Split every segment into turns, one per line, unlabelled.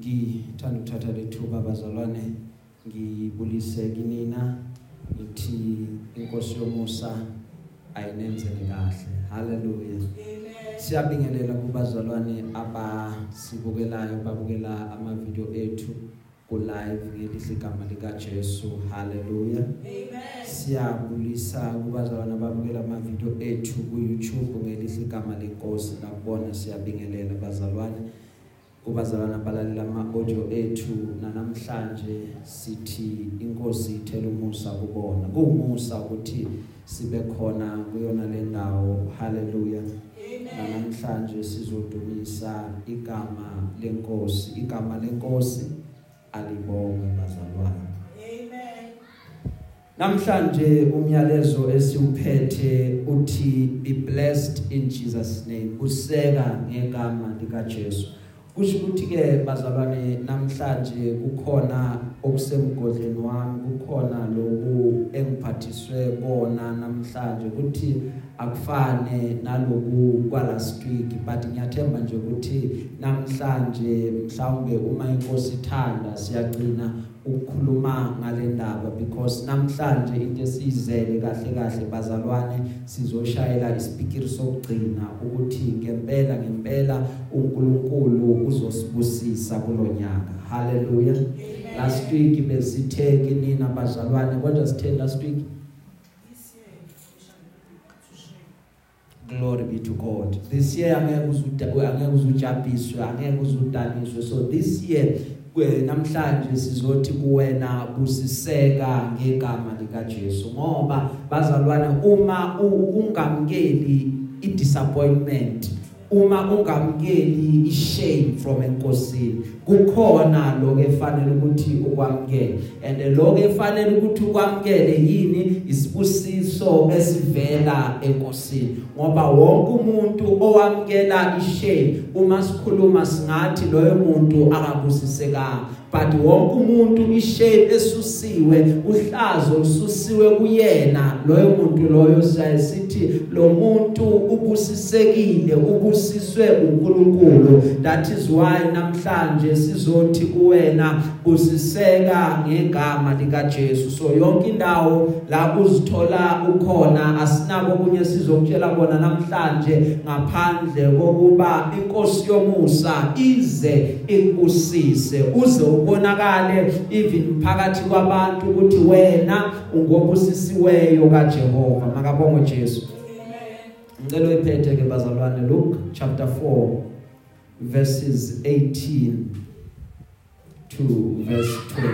ngithanda ukuthatha lethuba bazalwane ngibulise kinina ngithi inkosi yomusa ayinenzele kahle. Haleluya. Siyabingelela kubazalwane abasibukelayo babukela ama-video ethu ku-live ngelihle igama likajesu. Haleluya. Siyabulisa kubazalwane ababukela ama-video ethu ku-youtube ngelihle igama lenkosi. Nakubona siyabingelela bazalwane. Kubazalwane abalalela ama-audio ethu nanamhlanje sithi inkosi ithela umusa kubona. Kuwumusa ukuthi sibe khona kuyona le ndawo. Haleluya. Namhlanje sizodumisa igama lenkosi. Igama lenkosi alibonge bazalwane.
Amen.
namhlanje umyalezo esiuphethe uthi be blessed in Jesus name. Useka ngegama lika Jesu kusho ukuthi ke bazalwane namhlanje kukhona okusemgodleni wami kukhona loku engiphathiswe kona namhlanje ukuthi akufane naloku kwa last week but ngiyathemba nje ukuthi namhlanje mhlawumbe uma inkosi ithanda siyagcina ukukhuluma ngale ndaba because namhlanje into esizele kahle kahle bazalwane sizoshayela isipikiri sokugcina ukuthi ngempela ngempela uNkulunkulu uzosibusisa kulonyaka haleluya last week besithe kinina bazalwane kodwa sithe last week?
This year we shall be to shame.
glory be to god. This year angeke uzuda angeke uzujapiswe angeke uzudaniswe so this year kwe- namhlanje sizothi kuwena busiseka ngegama lika Jesu ngoba bazalwane uma u- ungamkeli idisappointment uma ungamkeli ishame from enkosini kukhona lokho efanele ukuthi ukwamkele and lokho efanele ukuthi ukwamkele yini? Isibusiso esivela enkosini. Ngoba wonke umuntu owamkela ishame uma sikhuluma singathi loyo muntu akabusisekanga. But wonke umuntu ishame esusiwe uhlazo lususiwe kuyena. Loyo muntu loyo sithi lo muntu ubusisekile ubusiswe uNkulunkulu. That is why namhlanje sizothi kuwena busiseka ngegama lika Jesu so yonke indawo la uzithola ukhona asinabo kunye sizokutshela kona namhlanje ngaphandle kokuba inkosi yomusa ize ikubusise uze ubonakale even phakathi kwabantu ukuthi wena ungobusisiweyo kaJehova. Makabongo Jesu. Ngicela uyiphethe ke bazalwane Luke chapter 4 verses 18 to verse 20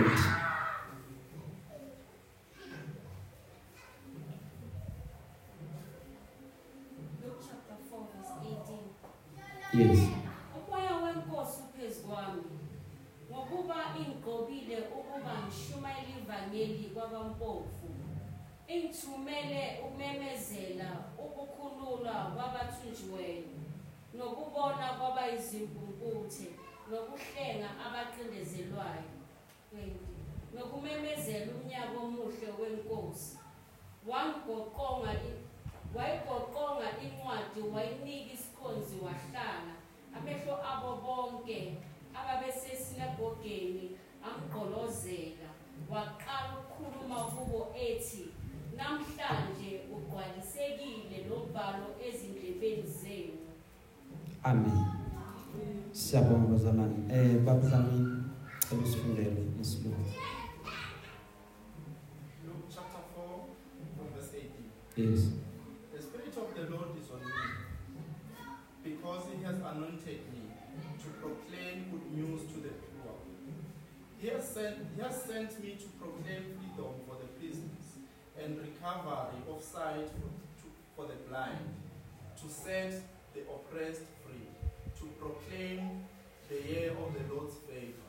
Luke chapter 4 verse 18.
yes
Umoya wenkosi uphezu kwami ngokuba ingqobile ukuba ngishumayele ivangeli kwabampofu ingithumele ukumemezela ukukhululwa kwabathunjiweyo nokubona kwabayizimpumputhe nokuhlenga abaqindezelwayo. 20 nokumemezela umnyaka omuhle wenkosi. Wangigoqonga wayigoqonga incwadi wayinika isikhonzi wahlala amehlo abo bonke ababesesinagogeni amgqolozela waqala ukukhuluma kubo ethi namhlanje ugcwalisekile lobhalo ezindlebeni zenu.
Amen. Siyabonga bazalwane. Eh babuzami cela usifundele isilungu.
Luke chapter 4, from verse 18.
yes.
Sent, he has sent me to proclaim freedom for the prisoners and recovery of sight for, to, for the blind, to set the oppressed free, to proclaim the year of the Lord's favor.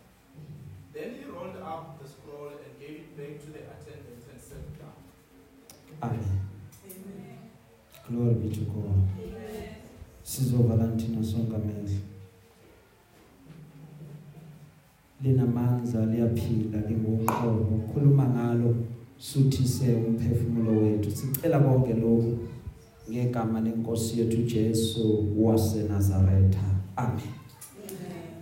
Then he rolled up the scroll and gave it back to the attendant and sat down.
amen
Amen.
glory be to god
Amen.
sizovala thina sonke amehlo linamandla liyaphila lingoqobo khuluma ngalo suthise umphefumulo wethu. Sicela konke lokhu ngegama lenkosi yethu Jesu waseNazaretha. Amen.
Amen.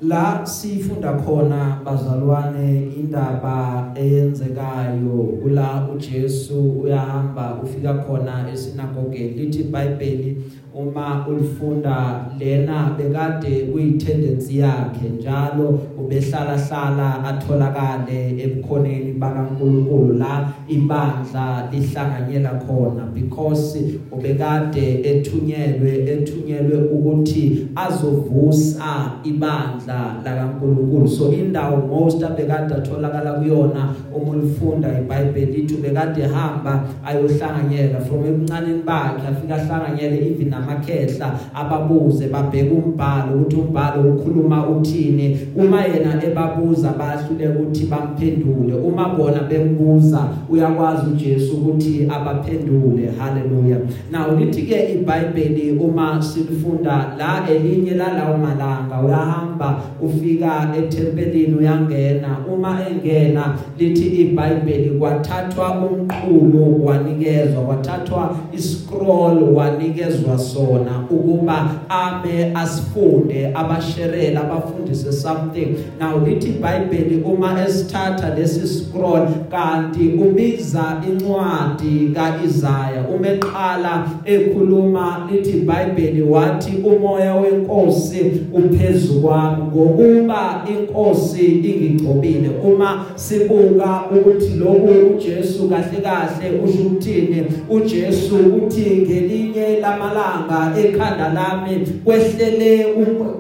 la sifunda khona bazalwane indaba eyenzekayo. Kula uJesu uyahamba ufika khona esinagogeni lithi iBhayibheli uma ulifunda lena bekade kuyitendency yakhe njalo ubehlala hlala atholakale ebukhoneni bakaNkuluNkulu la ibandla lihlanganyela khona. Because ubekade ethunyelwe ethunyelwe ukuthi azovusa ibandla lakaNkuluNkulu. So indawo most abekade atholakala kuyona uma ulifunda iBhayibheli lithi ubekade hamba ayohlanganyela. From ebuncaneni bakhe afika ahlanganyele even namakhehla ababuze babheka umbhalo ukuthi umbhalo ukhuluma uthini. Uma yena ebabuza bayahluleka ukuthi bamphendule. Uma bona bembuza uyakwazi uJesu ukuthi abaphendule. Haleluya. Now lithi ke iBhayibheli uma silifunda la elinye lalawo malanga uyahamba ufika etempelini uyangena. Uma engena lithi iBhayibheli kwathathwa umqhulo wanikezwa kwathathwa iscroll wanikezwa sona ukuba ame asifunde abasherela abafundise something. Now lithi iBhayibheli uma esithatha lesi scroll kanti ubiza incwadi kaIsaya uma eqala ekhuluma lithi iBhayibheli wathi umoya wenkosi uphezulu kwami. Ngokuba inkosi ingigcobile uma sibuka ukuthi lokhu uJesu kahle kahle usho ukuthini uJesu uthi ngelinye lamalanga ekhanda lami kwehlele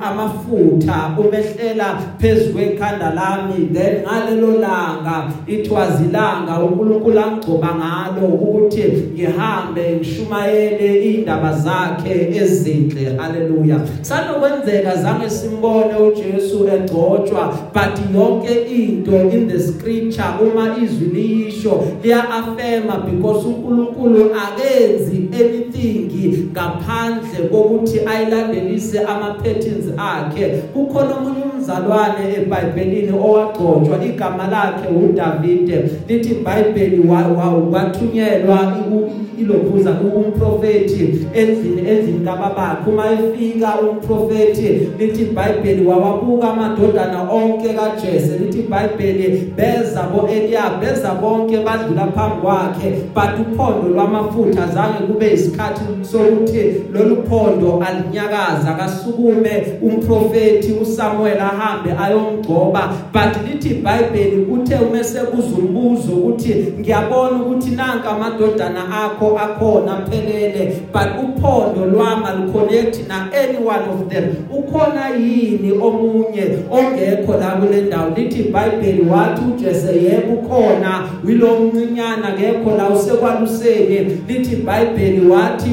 amafutha umehlela phezulu ekhanda lami. Then ngalelo langa ithwazilanga uNkulunkulu angcoba ngalo ukuthi ngihambe ngishumayele indaba zakhe ezinhle. Haleluya. Sanokwenzeka zange simbone uJesu egcotshwa but yonke into in the scripture uma izwi liyisho liya affirma because uNkulunkulu akenzi anything ngaphandle kokuthi ayilandelise ama patterns akhe. Kukhona umunye umzalwane eBhayibhelini owagcotshwa igama lakhe uDavide lithi iBhayibheli wathunyelwa ilokhuza umprofeti endlini endlini kababakhe. Uma efika umprofeti lithi iBhayibheli wawabuka amadodana onke kaJese. Lithi iBhayibheli beza bo Eliab beza bonke badlula phambi kwakhe. But uphondo lwamafutha zange kube isikhathi sokuthi lolu phondo alinyakaza. Kasukume umprofeti uSamuel ahambe ayomgcoba. But lithi iBhayibheli uthe uma sebuza umbuzo ukuthi ngiyabona ukuthi nanka amadodana akho akhona phelele but uphondo lwami aliconnect na any one of them. Ukhona yini omunye ongekho la kule ndawo? Lithi iBhayibheli wathi uJese yebo ukhona. Wilo mncinyana ngekho la usekwaluseni. Lithi iBhayibheli wathi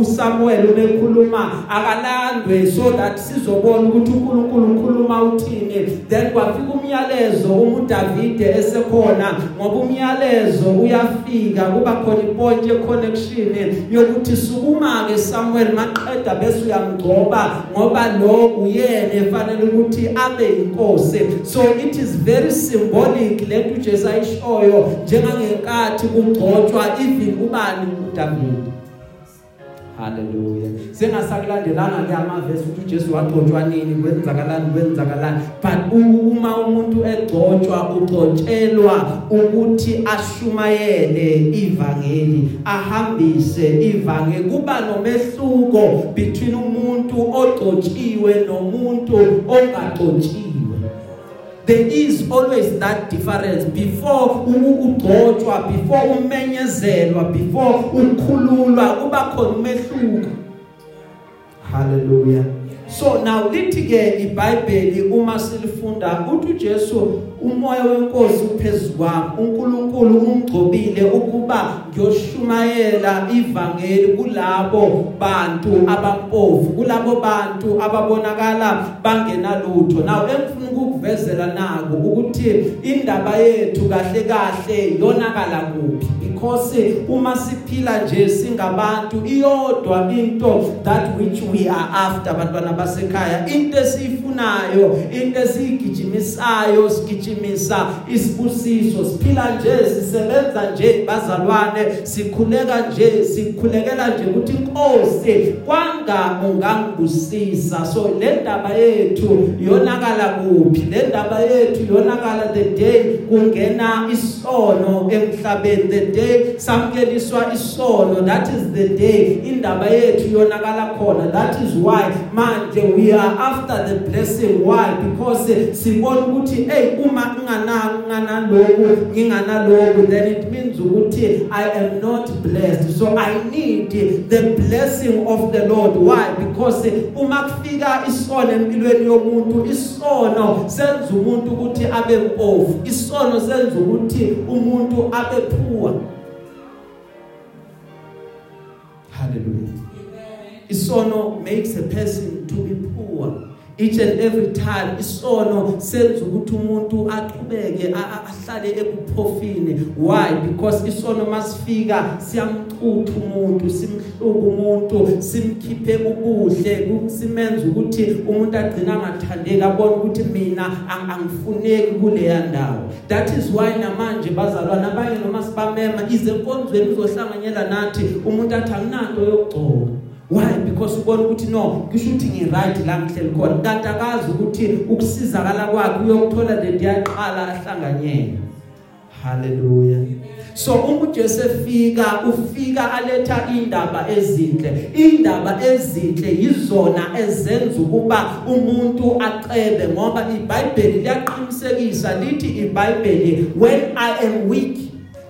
uSamuel ubekhuluma akalandwe so that sizobona ukuthi uNkulunkulu ukhuluma uthini. Then kwafika umyalezo uma uDavide esekhona. Ngoba umyalezo uyafika kuba khona ipoint ye connection yokuthi sukuma ke Samuel maqeda bese uyamgcoba ngoba lo uyena efanele ukuthi abe inkosi so it is very symbolic lethu uJesu ayishoyo njengangenkathi kugcotshwa even ubani uDavid Hallelujah. Sengasakulandelanga ke amavesi ukuthi uJesu wagcotshwa nini? Kwenzakalani? Kwenzakalani? But uma umuntu egcotshwa ugcotshelwa ukuthi ashumayele ivangeli ahambise ivangeli kuba nomehluko between umuntu ogcotshiwe nomuntu ongagcotshiwe. There is always that difference. Before ugcotshwa before umenyezelwa before ukhululwa kuba khona umehluko. Hallelujah. So now lithi ke iBhayibheli uma silifunda uthi uJesu umoya wenkosi uphezulu kwami uNkulunkulu ungcobile ukuba ngiyoshumayela ivangeli kulabo bantu abampofu kulabo bantu ababonakala bangenalutho. Now engifuna ukukuvezela nako ukuthi indaba yethu kahle kahle yonakala kuphi. Because uma siphila nje singabantu iyodwa into that which we are after bantwana basekhaya. Into esiyifunayo into esiyigijimisayo sigijimisa isibusiso. Siphila nje sisebenza nje bazalwane sikhuleka nje sikhulekela nje ukuthi inkosi kwanga ungangibusisa so le ndaba yethu yonakala kuphi? Le ndaba yethu yonakala the day kungena isono emhlabeni the day samkeliswa isono. That is the day indaba yethu yonakala khona. That is why manje we are after the blessing. Why? Because sibona ukuthi hey uma ngingana lokhu nginganalokhu then it means ukuthi i am not blessed. So i need the blessing of the lord. Why? Because uma kufika isono empilweni yomuntu isono senza umuntu ukuthi abe mpofu. Isono senza ukuthi umuntu abe poor. Hallelujah. Isono makes a person to be each and every time isono senza ukuthi umuntu aqhubeke ahlale ebuphofini why? Because isono masifika siyamcutha umuntu simhluka umuntu simkhiphe ubuhle simenza ukuthi umuntu agcina angathandeki abone ukuthi mina angifuneki kuleya ndawo. That is why namanje bazalwana abanye noma sibamema izenkonzweni uzohlanganyela nathi umuntu athi anginanto yokugcoka why? Because ubona ukuthi no kusho ukuthi ngiright la ngihleli khona. Kanti akazi ukuthi ukusizakala kwakhe uyokuthola le ndiyaqala ahlanganyela haleluya so uma uJesu efika ufika aletha indaba ezinhle. Indaba ezinhle yizona ezenza ukuba umuntu acebe ngoba iBhayibheli liyaqinisekisa lithi iBhayibheli when i am weak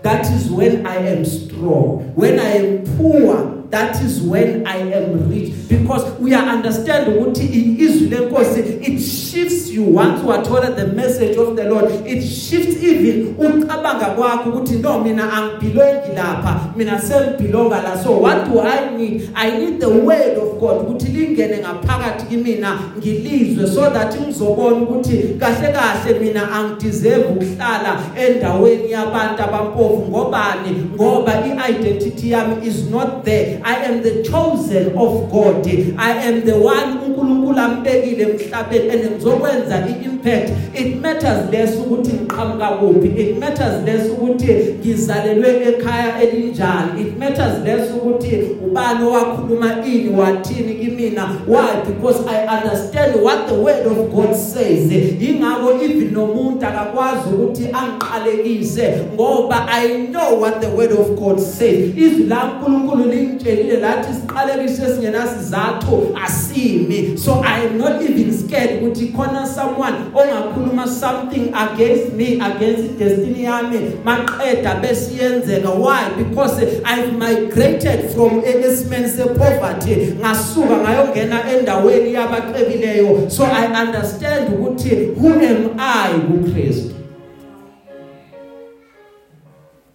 that is when i am strong. When i am poor that is when I am rich. Because we are understand ukuthi izwi lenkosi it shifts you. Once you are told the message of the Lord it shifts even. Ucabanga kwakho ukuthi no mina angibelongi lapha. Mina sengibelonga la. So what do I need? I need the word of God ukuthi lingene ngaphakathi kimina ngilizwe so that ngizobona ukuthi kahle kahle mina angideserve ukuhlala endaweni yabantu abampofu. Ngobani? Ngoba i-identity yami is not there. I am the chosen of God. I am the one uNkulunkulu ambekile emhlabeni and ngizokwenza iimpact it matters less ukuthi ngiqhamuka kuphi it matters less ukuthi ngizalelwe ekhaya elinjani. It matters less ukuthi ubani owakhuluma ini wathini kimina. Why? Because I understand what the word of God says. Ingakho even nomuntu akakwazi ukuthi angiqalekise ngoba I know what the word of God says. Izwi la uNkulunkulu lingitshelile lathi siqalekise singenasizathu asimi. So I am not even scared ukuthi khona someone ongakhuluma something against me against destiny yami maqeda besiyenzeka. Why? Because I've migrated from esimeni sepoverty ngasuka ngayongena endaweni yabacebileyo so I understand ukuthi who am I kuKristu?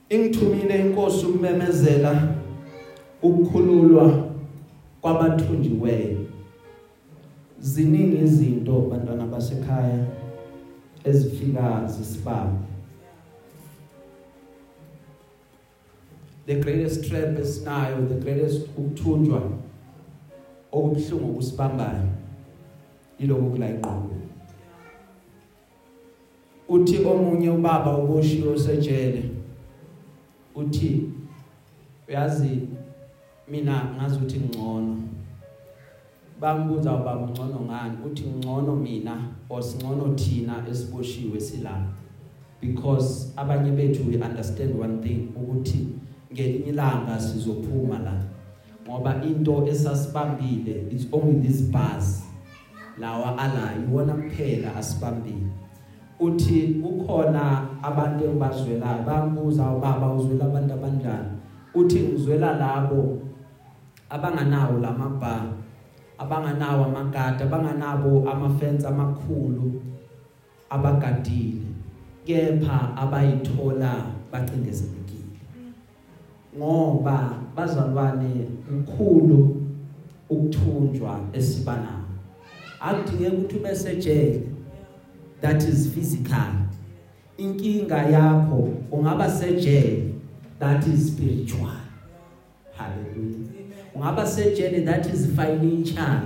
Ingithumile inkosi ukumemezela ukukhululwa kwabathunjiweyo. Ziningi izinto bantwana basekhaya ezifika zisibamba the greatest trap esinayo the greatest ukuthunjwa okubhlungu kusibambayo iloko kula iqondo uthi omunye ubaba uboshiwe usejele uthi uyazi mina ngazi ukuthi ngcono. Bambuza ubaba ungcono ngani? Uthi ngcono mina osingcono thina esiboshiwe silapha. Because abanye bethu we understand one thing ukuthi ngelinye ilanga sizophuma la. Ngoba into esasibambile it's only this bus lawa ala iwona kuphela asibambile. Uthi kukhona abantu engibazwela bambuza ubaba uzwela abantu abanjani? Uthi ngizwela labo abanganawo lamabha abanganawo amagada abanganabo amafence amakhulu abagadile kepha abayithola bacindezelekile. Ngoba bazalwane ukukhulu ukuthunjwa esibanayo akudingeki ukuthi bese jele that is physical. Inkinga yakho ungaba sejele that is spiritual. Hallelujah. Ungaba sejene that is financial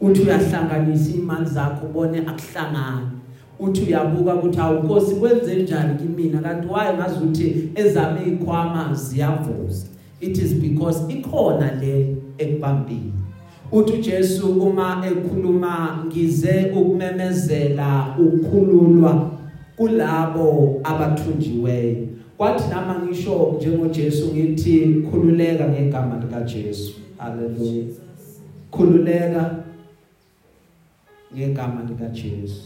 uthi uyahlanganisa imali zakho ubone akuhlangana uthi uyabuka ukuthi awukosi kwenze njani kimina? Kanti waye ngazuthi ezame ikhwama ziyavuza. It is because ikhona le ekubambile uthi uJesu uma ekhuluma ngize ukumemezela ukukhululwa kulabo abathunjiweyo. Kwathi nama ngisho njengoJesu ngithi khululeka ngegama lika Jesu haleluya khululeka ngegama lika Jesu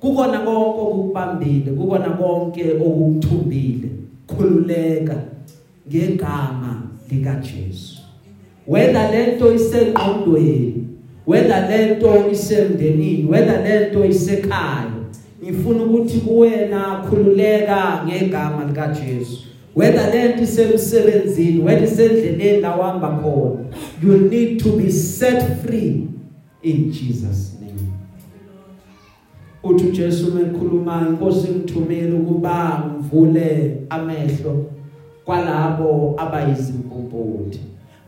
kukona konke okubambile kukona konke okuthumbile khululeka ngegama lika Jesu whether lento isengqondweni whether lento isemndenini whether lento isekhaya ngifuna ukuthi kuwena khululeka ngegama lika Jesu whether lento isemsebenzini whether isendleleni la uhamba khona you need to be set free in Jesus name. Uthi uJesu mekhuluma inkosi imthumile ukuba mvule amehlo kwalabo abayizimpumputhe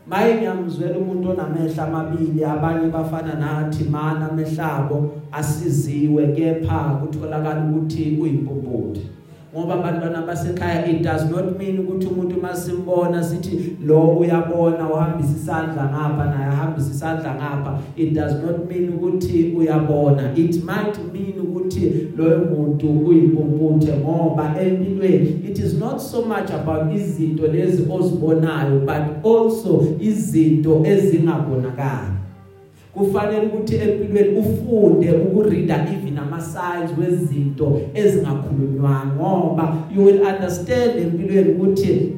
maye ngiyamzwela umuntu onamehla amabili abanye bafana nathi mana amehlabo asiziwe kepha kutholakala ukuthi uyimpumputhe ngoba abantwana basekhaya it does not mean ukuthi umuntu masimbona sithi lo uyabona uhambisa isandla ngapha naye ahambisa isandla ngapha. It does not mean ukuthi uyabona. It might mean ukuthi loyo muntu uyimpumputhe ngoba empilweni it is not so much about izinto lezi ozibonayo but also izinto ezingabonakali. Kufanele ukuthi empilweni ufunde ukureada even ama signs wezinto ezingakhulunywa ngoba you will understand empilweni ukuthi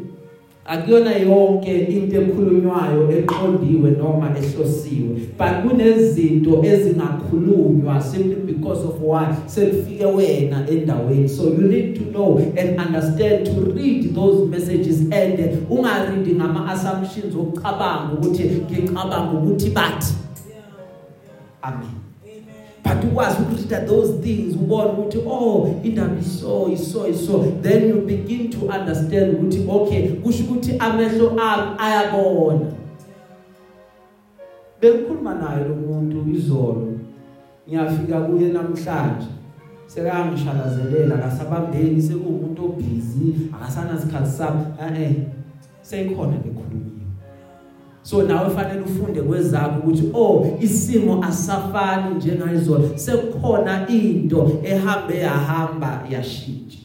akuyona yonke into ekhulunywayo eqondiwe noma ehlosiwe but kunezinto ezingakhulunywa simply because of why sekufike wena endaweni. So you need to know and understand to read those messages and ungaread ngama assumptions okucabanga ukuthi ngicabanga ukuthi bathi. Amen. But ukwazi ukuread those things ubone ukuthi oh indaba iso iso iso then you begin to understand ukuthi okay kusho ukuthi amehlo ami ayabona. Bengikhuluma naye lo muntu izolo ngiyafika kuye namhlanje. Sekangishalazelela akasabambeni sekuwumuntu obusy akasana sikhathi sami eh seyikhona bekhuluma so nawe fanele ufunde kwezakho ukuthi oh isimo asafani njengayizolo sekukhona into ehambe yahamba yashintsha.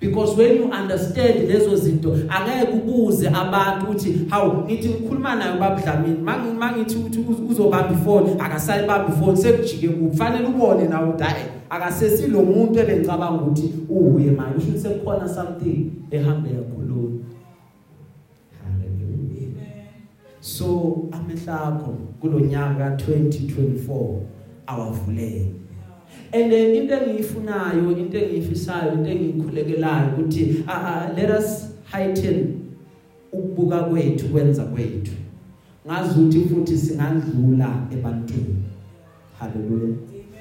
Because when you understand lezo zinto angeke ubuze abantu ukuthi hawu ngithi ngikhuluma nayo babudlamini mangithi ukuthi uzobamba ifoni akasayibamba ifoni sekujike kufanele ubone nawe ukuthi hayi akasesilo muntu ebengicabanga ukuthi uye manje. Usho ukuthi sekukhona something ehambe yakhuluma so amehlakho kulonyaka 2024 awavuleke and then into engiyifunayo into engiyifisayo into engikhulekelayo ukuthi let us heighten ukubuka kwethu kwenza kwethu. Ngazi ukuthi futhi singandlula ebantwini. Haleluya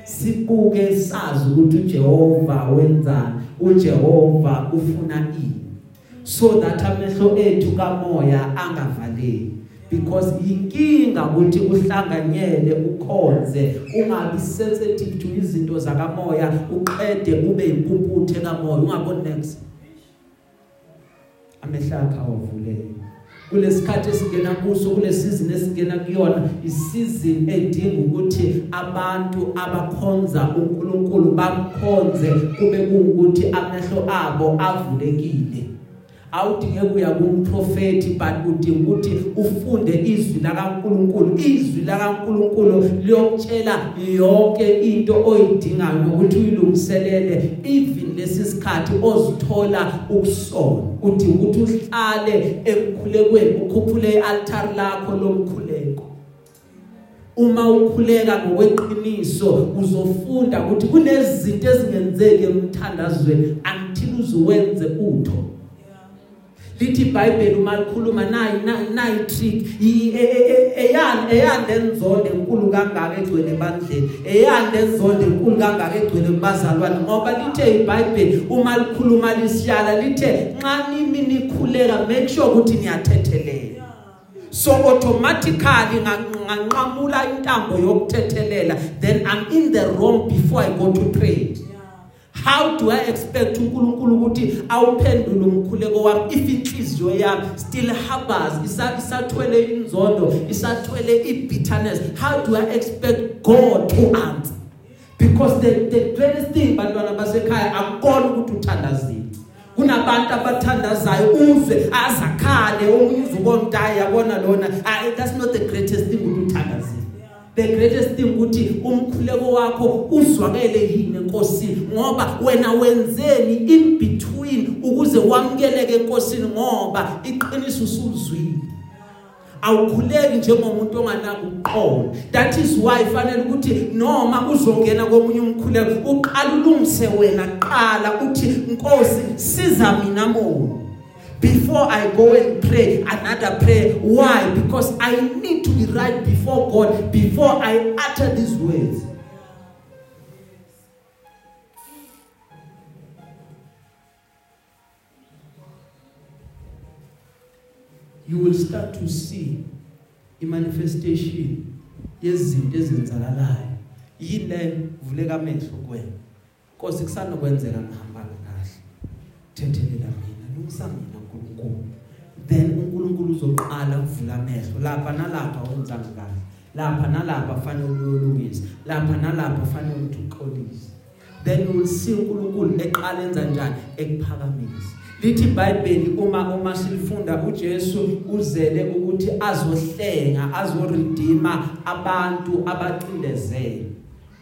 sibuke sazi ukuthi uJehova wenzani uJehova ufuna ini. So that amehlo ethu kamoya angavaleki. Because inkinga ukuthi uhlanganyele ukhonze ungabi sensitive to izinto zakamoya uqede ube impumputhe kamoya ungaboni next. Amehlakha awuvuleke kulesikhathi esingena kuso kule season esingena kuyona isizini edinga ukuthi abantu abakhonza uNkulunkulu bamkhonze kube kungukuthi amehlo abo avulekile. Awudinge kuya kumprofeti but udinga ukuthi ufunde izwi lakaNkuluNkulu. Izwi lakaNkuluNkulu liyokutshela yonke into oyidingayo ukuthi uyilungiselele even lesisikhathi ozithola ukusona. Udinga ukuthi uhlale emkhulekweni ukhuphule ialtar lakho lomkhuleko. Uma ukhuleka ngokweqiniso uzofunda ukuthi kunezinto ezingenzeki emthandazweni until uzuwenze utho. Lithi iBhayibheli uma likhuluma nayi nayi trick. E, e, eyani eyande enzonde enkulu kangaka egcwele ebandleni eyande enzonde enkulu kangaka egcwele kubazalwane ngoba lithe iBhayibheli uma likhuluma lisiyala lithe nxa nimi nikhuleka make sure ukuthi niyathethelela so automatically nganqamula intambo yokuthethelela then i'm in the wrong before i go to pray how do i expect uNkulunkulu ukuthi awuphendule umkhuleko wami if inhliziyo yami still harbors isathwele inzondo isathwele ibitterness? How do i expect god to answer? Because the the greatest thing bantwana basekhaya akukona ukuthi uthandazile. Kunabantu abathandazayo uzwe azakhale omunye uzubona ukuthi ayabona lona. That's not the greatest thing. ukuthi uthandazile the greatest thing ukuthi umkhuleko wakho uzwakele yini enkosini ngoba wena wenzeni in between ukuze wamukeleke enkosini ngoba iqiniso usulizwile awukhuleki njengomuntu onganaka ukuqola that is why fanele ukuthi noma uzongena komunye umkhuleko uqala ulungise wena qala uthi Nkosi siza mina moyo before I go and pray another prayer. Why? Because I need to be right before God before I utter these words. You will start to see a manifestation yezinto ezenzakalayo yini le vuleka amehlo kuwena Nkosi kusanokwenzeka ngihamba kahle thethelela mina lungisa mina uNkulunkulu. Then uNkulunkulu uzoqala ukuvula amehlo. Lapha nalapha wenzanga kahle lapha nalapha fanele uyolungisa lapha nalapha fanele ukuthi uxolise. Then you will see uNkulunkulu eqala enza njani? Ekuphakamisa. Lithi iBhayibheli uma uma silifunda uJesu uzele ukuthi azohlenga azoredeema abantu abacindezele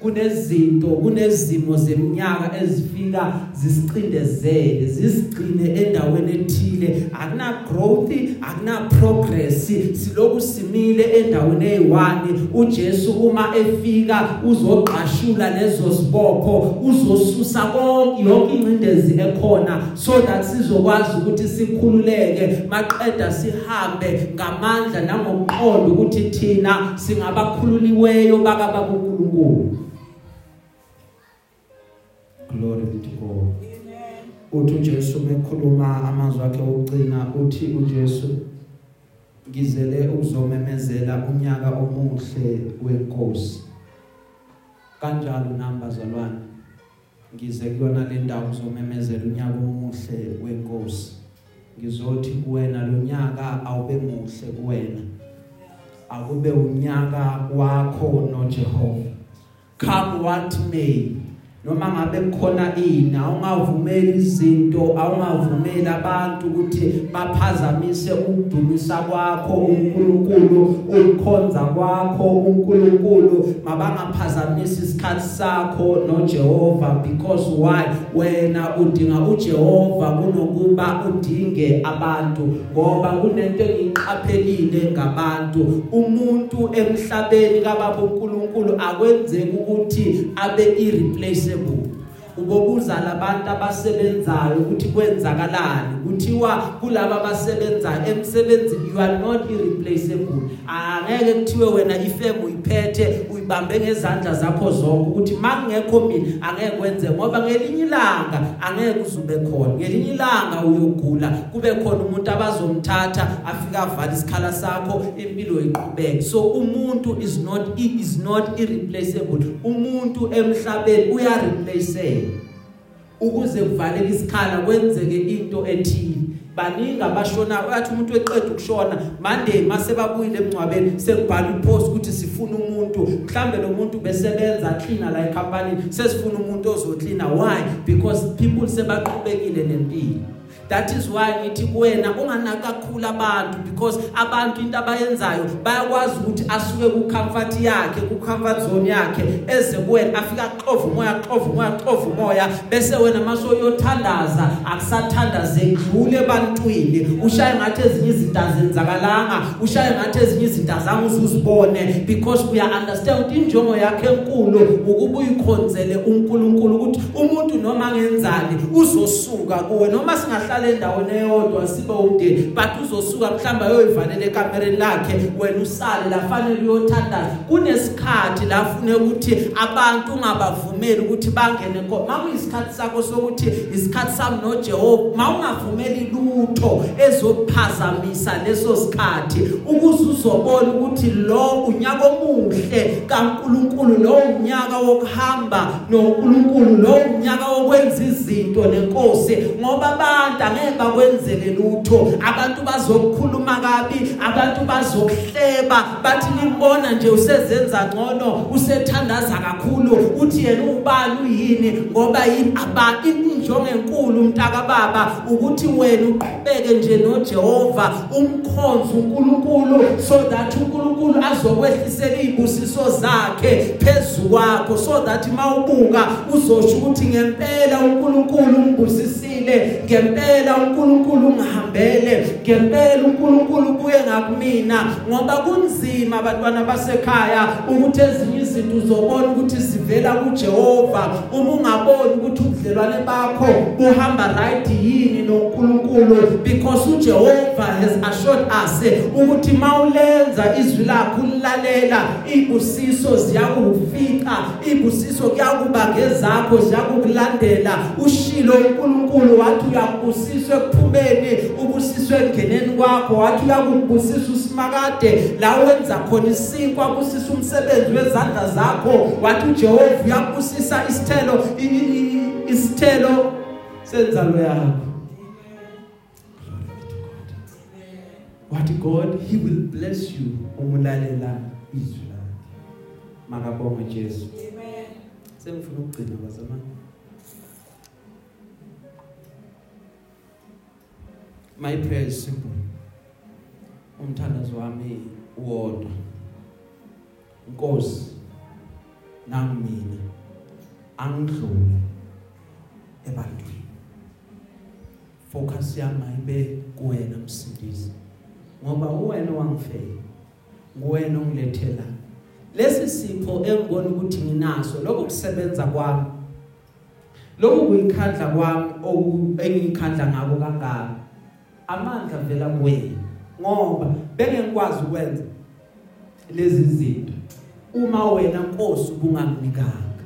kunezinto kunezimo zeminyaka ezifika zisicindezele zisigcine endaweni ethile. Akuna growth akuna progress siloku simile endaweni eyi1 uJesu uma efika uzoqashula lezo sibopho uzosusa konke yonke incindezi ekhona so that sizokwazi ukuthi sikhululeke maqeda sihambe ngamandla nangokuqonda ukuthi thina singabakhululiweyo baka bakuNkulunkulu glory be to God. Amen uthi uJesu mekhuluma amazwi akhe okugcina uthi uJesu ngizele ukuzomemezela unyaka omuhle wenkosi. Kanjalo namba zalwane ngize kuyona le ndawo uzomemezela unyaka omuhle wenkosi. Ngizothi kuwena lo nyaka awube muhle kuwena. Akube unyaka wakho noJehova. Come what may noma ngabe kukhona ini awungavumeli izinto awungavumeli abantu ukuthi baphazamise ukudumisa kwakho uNkulunkulu ukukhonza kwakho uNkulunkulu. Mabangaphazamisi isikhathi sakho noJehova because why? Wena udinga uJehova kunokuba udinge abantu ngoba kunento engiqaphelile ngabantu. Umuntu emhlabeni kababa uNkulunkulu akwenzeki ukuthi abe irreplaceable irreplaceable ubobuza labantu abasebenzayo ukuthi kwenzakalani kuthiwa kulabo abasebenzayo emsebenzini you are not irreplaceable. Angeke kuthiwe wena ifem uyiphethe uyibambe ngezandla zakho zonke ukuthi makungekho mina angeke kwenze ngoba ngelinye ilanga angeke uzube khona. Ngelinye ilanga uyogula kube khona umuntu abazomthatha afika avala isikhala sakho impilo iqhubeke. So umuntu is not is not irreplaceable. Umuntu emhlabeni uya replace ukuze kuvaleke isikhala kwenzeke into ethile. Baningi abashona uyathi umuntu eqeda ukushona Monday mase babuyile emncwabeni sekubhala ipost ukuthi sifuna umuntu. Mhlambe lo muntu besebenza cleaner la ecompany sesifuna umuntu ozoklina why? Because people sebaqhubekile nempilo. That is why ngithi kuwena unganaka kakhulu abantu because abantu into abayenzayo bayakwazi ukuthi asuke ku comfort yakhe ku comfort zone yakhe eze kuwena afika axova umoya axova umoya axova umoya bese wena maso uyothandaza akusathandaze ngule ebantwini ushaye ngathi ezinye izinto azenzakalanga ushaye ngathi ezinye izinto azange uzibone because uya understand ukuthi injongo yakhe enkulu ukuba uyikhonzele uNkulunkulu ukuthi umuntu noma ngenzani uzosuka kuwe noma singa singahlala endaweni eyodwa sibe umndeni. But uzosuka mhlamba ayoyivalela ekamereni lakhe wena usale la fanele uyothandaza kunesikhathi la ufune ukuthi abantu ungabavumeli ukuthi bangene ko makuyisikhathi sakho sokuthi isikhathi sami noJehova mawungavumeli lutho ezophazamisa leso sikhathi ukuze uzobona ukuthi lo unyaka omuhle kaNkuluNkulu lo unyaka wokuhamba noNkulunkulu lo unyaka wokwenza izinto nenkosi. Ngoba abantu angeke bakwenzele lutho. Abantu bazokukhuluma kabi abantu bazokuhleba. Bathi limbona nje usezenza ngcono usethandaza kakhulu. Uthi yena ubani uyini? Ngoba yini? Abantu injongo enkulu umntaka baba ukuthi wena uqhubeke nje noJehova umkhonzo uNkulunkulu so that uNkulunkulu azokwehlisela izibusiso zakhe phezulu kwakho. So that mawubuka uzosho ukuthi ngempela uNkulunkulu ungibusisile ngempela uNkulunkulu ungihambele ngempela uNkulunkulu kuye ngakumina ngoba kunzima abantwana basekhaya ukuthi ezinye izinto uzobona ukuthi zivela kuJehova uma ungaboni ukuthi ubudlelwane bakho buhamba right yini noNkulunkulu because uJehova has assured us ukuthi mawulenza izwi lakho ulilalela ibusiso ziyakufika ibusiso kuyakuba ngezakho ziyakulandela ushilo uNkulunkulu wathi uyakubusiswa ekuphumeni ubusiswe engeneni kwakho wathi uyakubusisa usimakade la wenza khona isinkwa busisa umsebenzi wezandla zakho. Wathi uJehova uyakubusisa isithelo isithelo senzalo yakho. What God he will bless you umulalela izwi lakhe. Makabonga Jesu.
Amen.
sengifuna ukugcina bazamani? My prayer is simple. Umthandazo wami uwodwa. Nkosi nami mina angidlule ebantwini. Focus yami ayibe kuwena msindisi ngoba uwena wangifela nguwena ongilethela lesi sipho engibona ukuthi nginaso. Lokho kusebenza kwami lokhu kuyikhandla kwami engikhandla ngako kangaka. Amandla vela kuwena ngoba beke ngikwazi ukwenza lezi zinto. Uma wena Nkosi ubungakunikanga.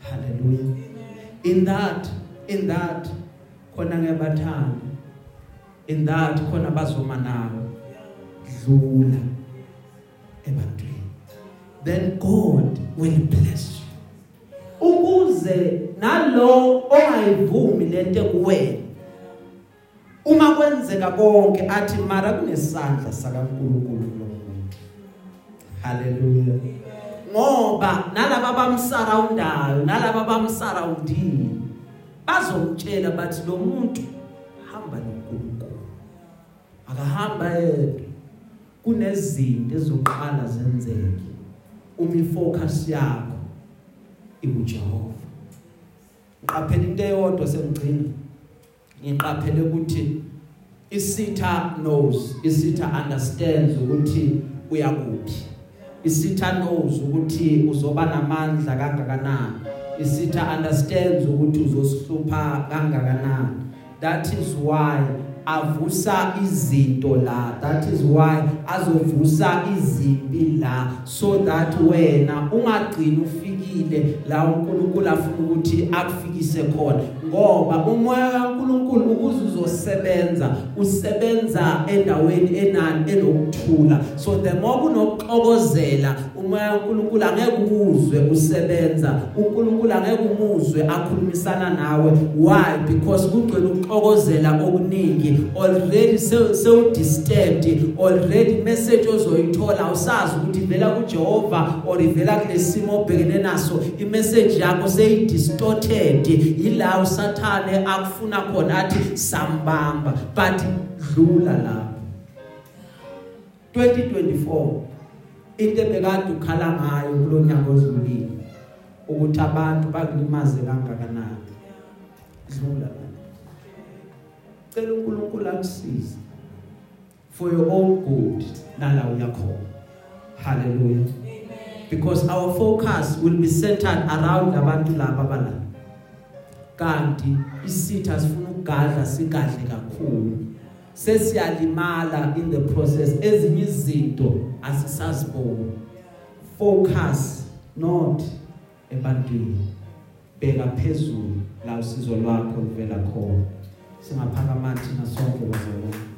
Haleluya in that in that khona ngebathanda in that khona bazoma nawe. Dlula ebantwini. Then God will bless you. Ukuze nalo ongayivumi lento kuwena uma kwenzeka konke athi mara kunesandla sakaNkuluNkulu kulomuntu haleluya ngoba nalabo bamsurroundayo nalabo bamsurroundini bazomtshela bathi lo muntu hamba noNkulunkulu akahamba yedwa. Kunezinto ezoqala zenzeke. Uma ifocus yakho ikuJehova ngiqaphela into eyodwa sengigcina ngiqaphele ukuthi isitha knows isitha understands ukuthi uyakuphi. Isitha knows ukuthi uzoba namandla kangakanani. Isitha understands ukuthi uzosihlupha kangakanani. That is why avusa izinto la. That is why azovusa izimpi la. So that wena ungagcini ufikile la uNkulunkulu afuna ukuthi akufikise khona. Ngoba umoya kaNkulunkulu ukuze uzosebenza usebenza endaweni enani enokuthula. So the more kunokuxokozela umoya kaNkulunkulu angeke ukuzwe usebenza. uNkulunkulu angeke umuzwe akhulumisana nawe. Why? Because kugcwele ukuxokozela okuningi. Already so disturbed. Already message ozoyithola usazi ukuthi ivela kuJehova or ivela kulesimo obhekene naso. Imessage yakho seyi distorted ila usathane akufuna khona athi sambamba. But dlula lapho. 2024 into ebekade ukhala ngayo kulonyaka odlulile ukuthi abantu bakulimaze kangakanani. Dlula cela uNkulunkulu akusize for your own good nala uyakhona. Hallelujah. Because our focus will be centered around abantu laba bala. Kanti isitha sifuna ukugadla sigadle kakhulu. Sesiyalimala in the process. Ezinye izinto asisaziboni. Focus not ebantwini. Beka phezulu la usizo lwakho livela khona. Singaphaka manje nasonke bazalwane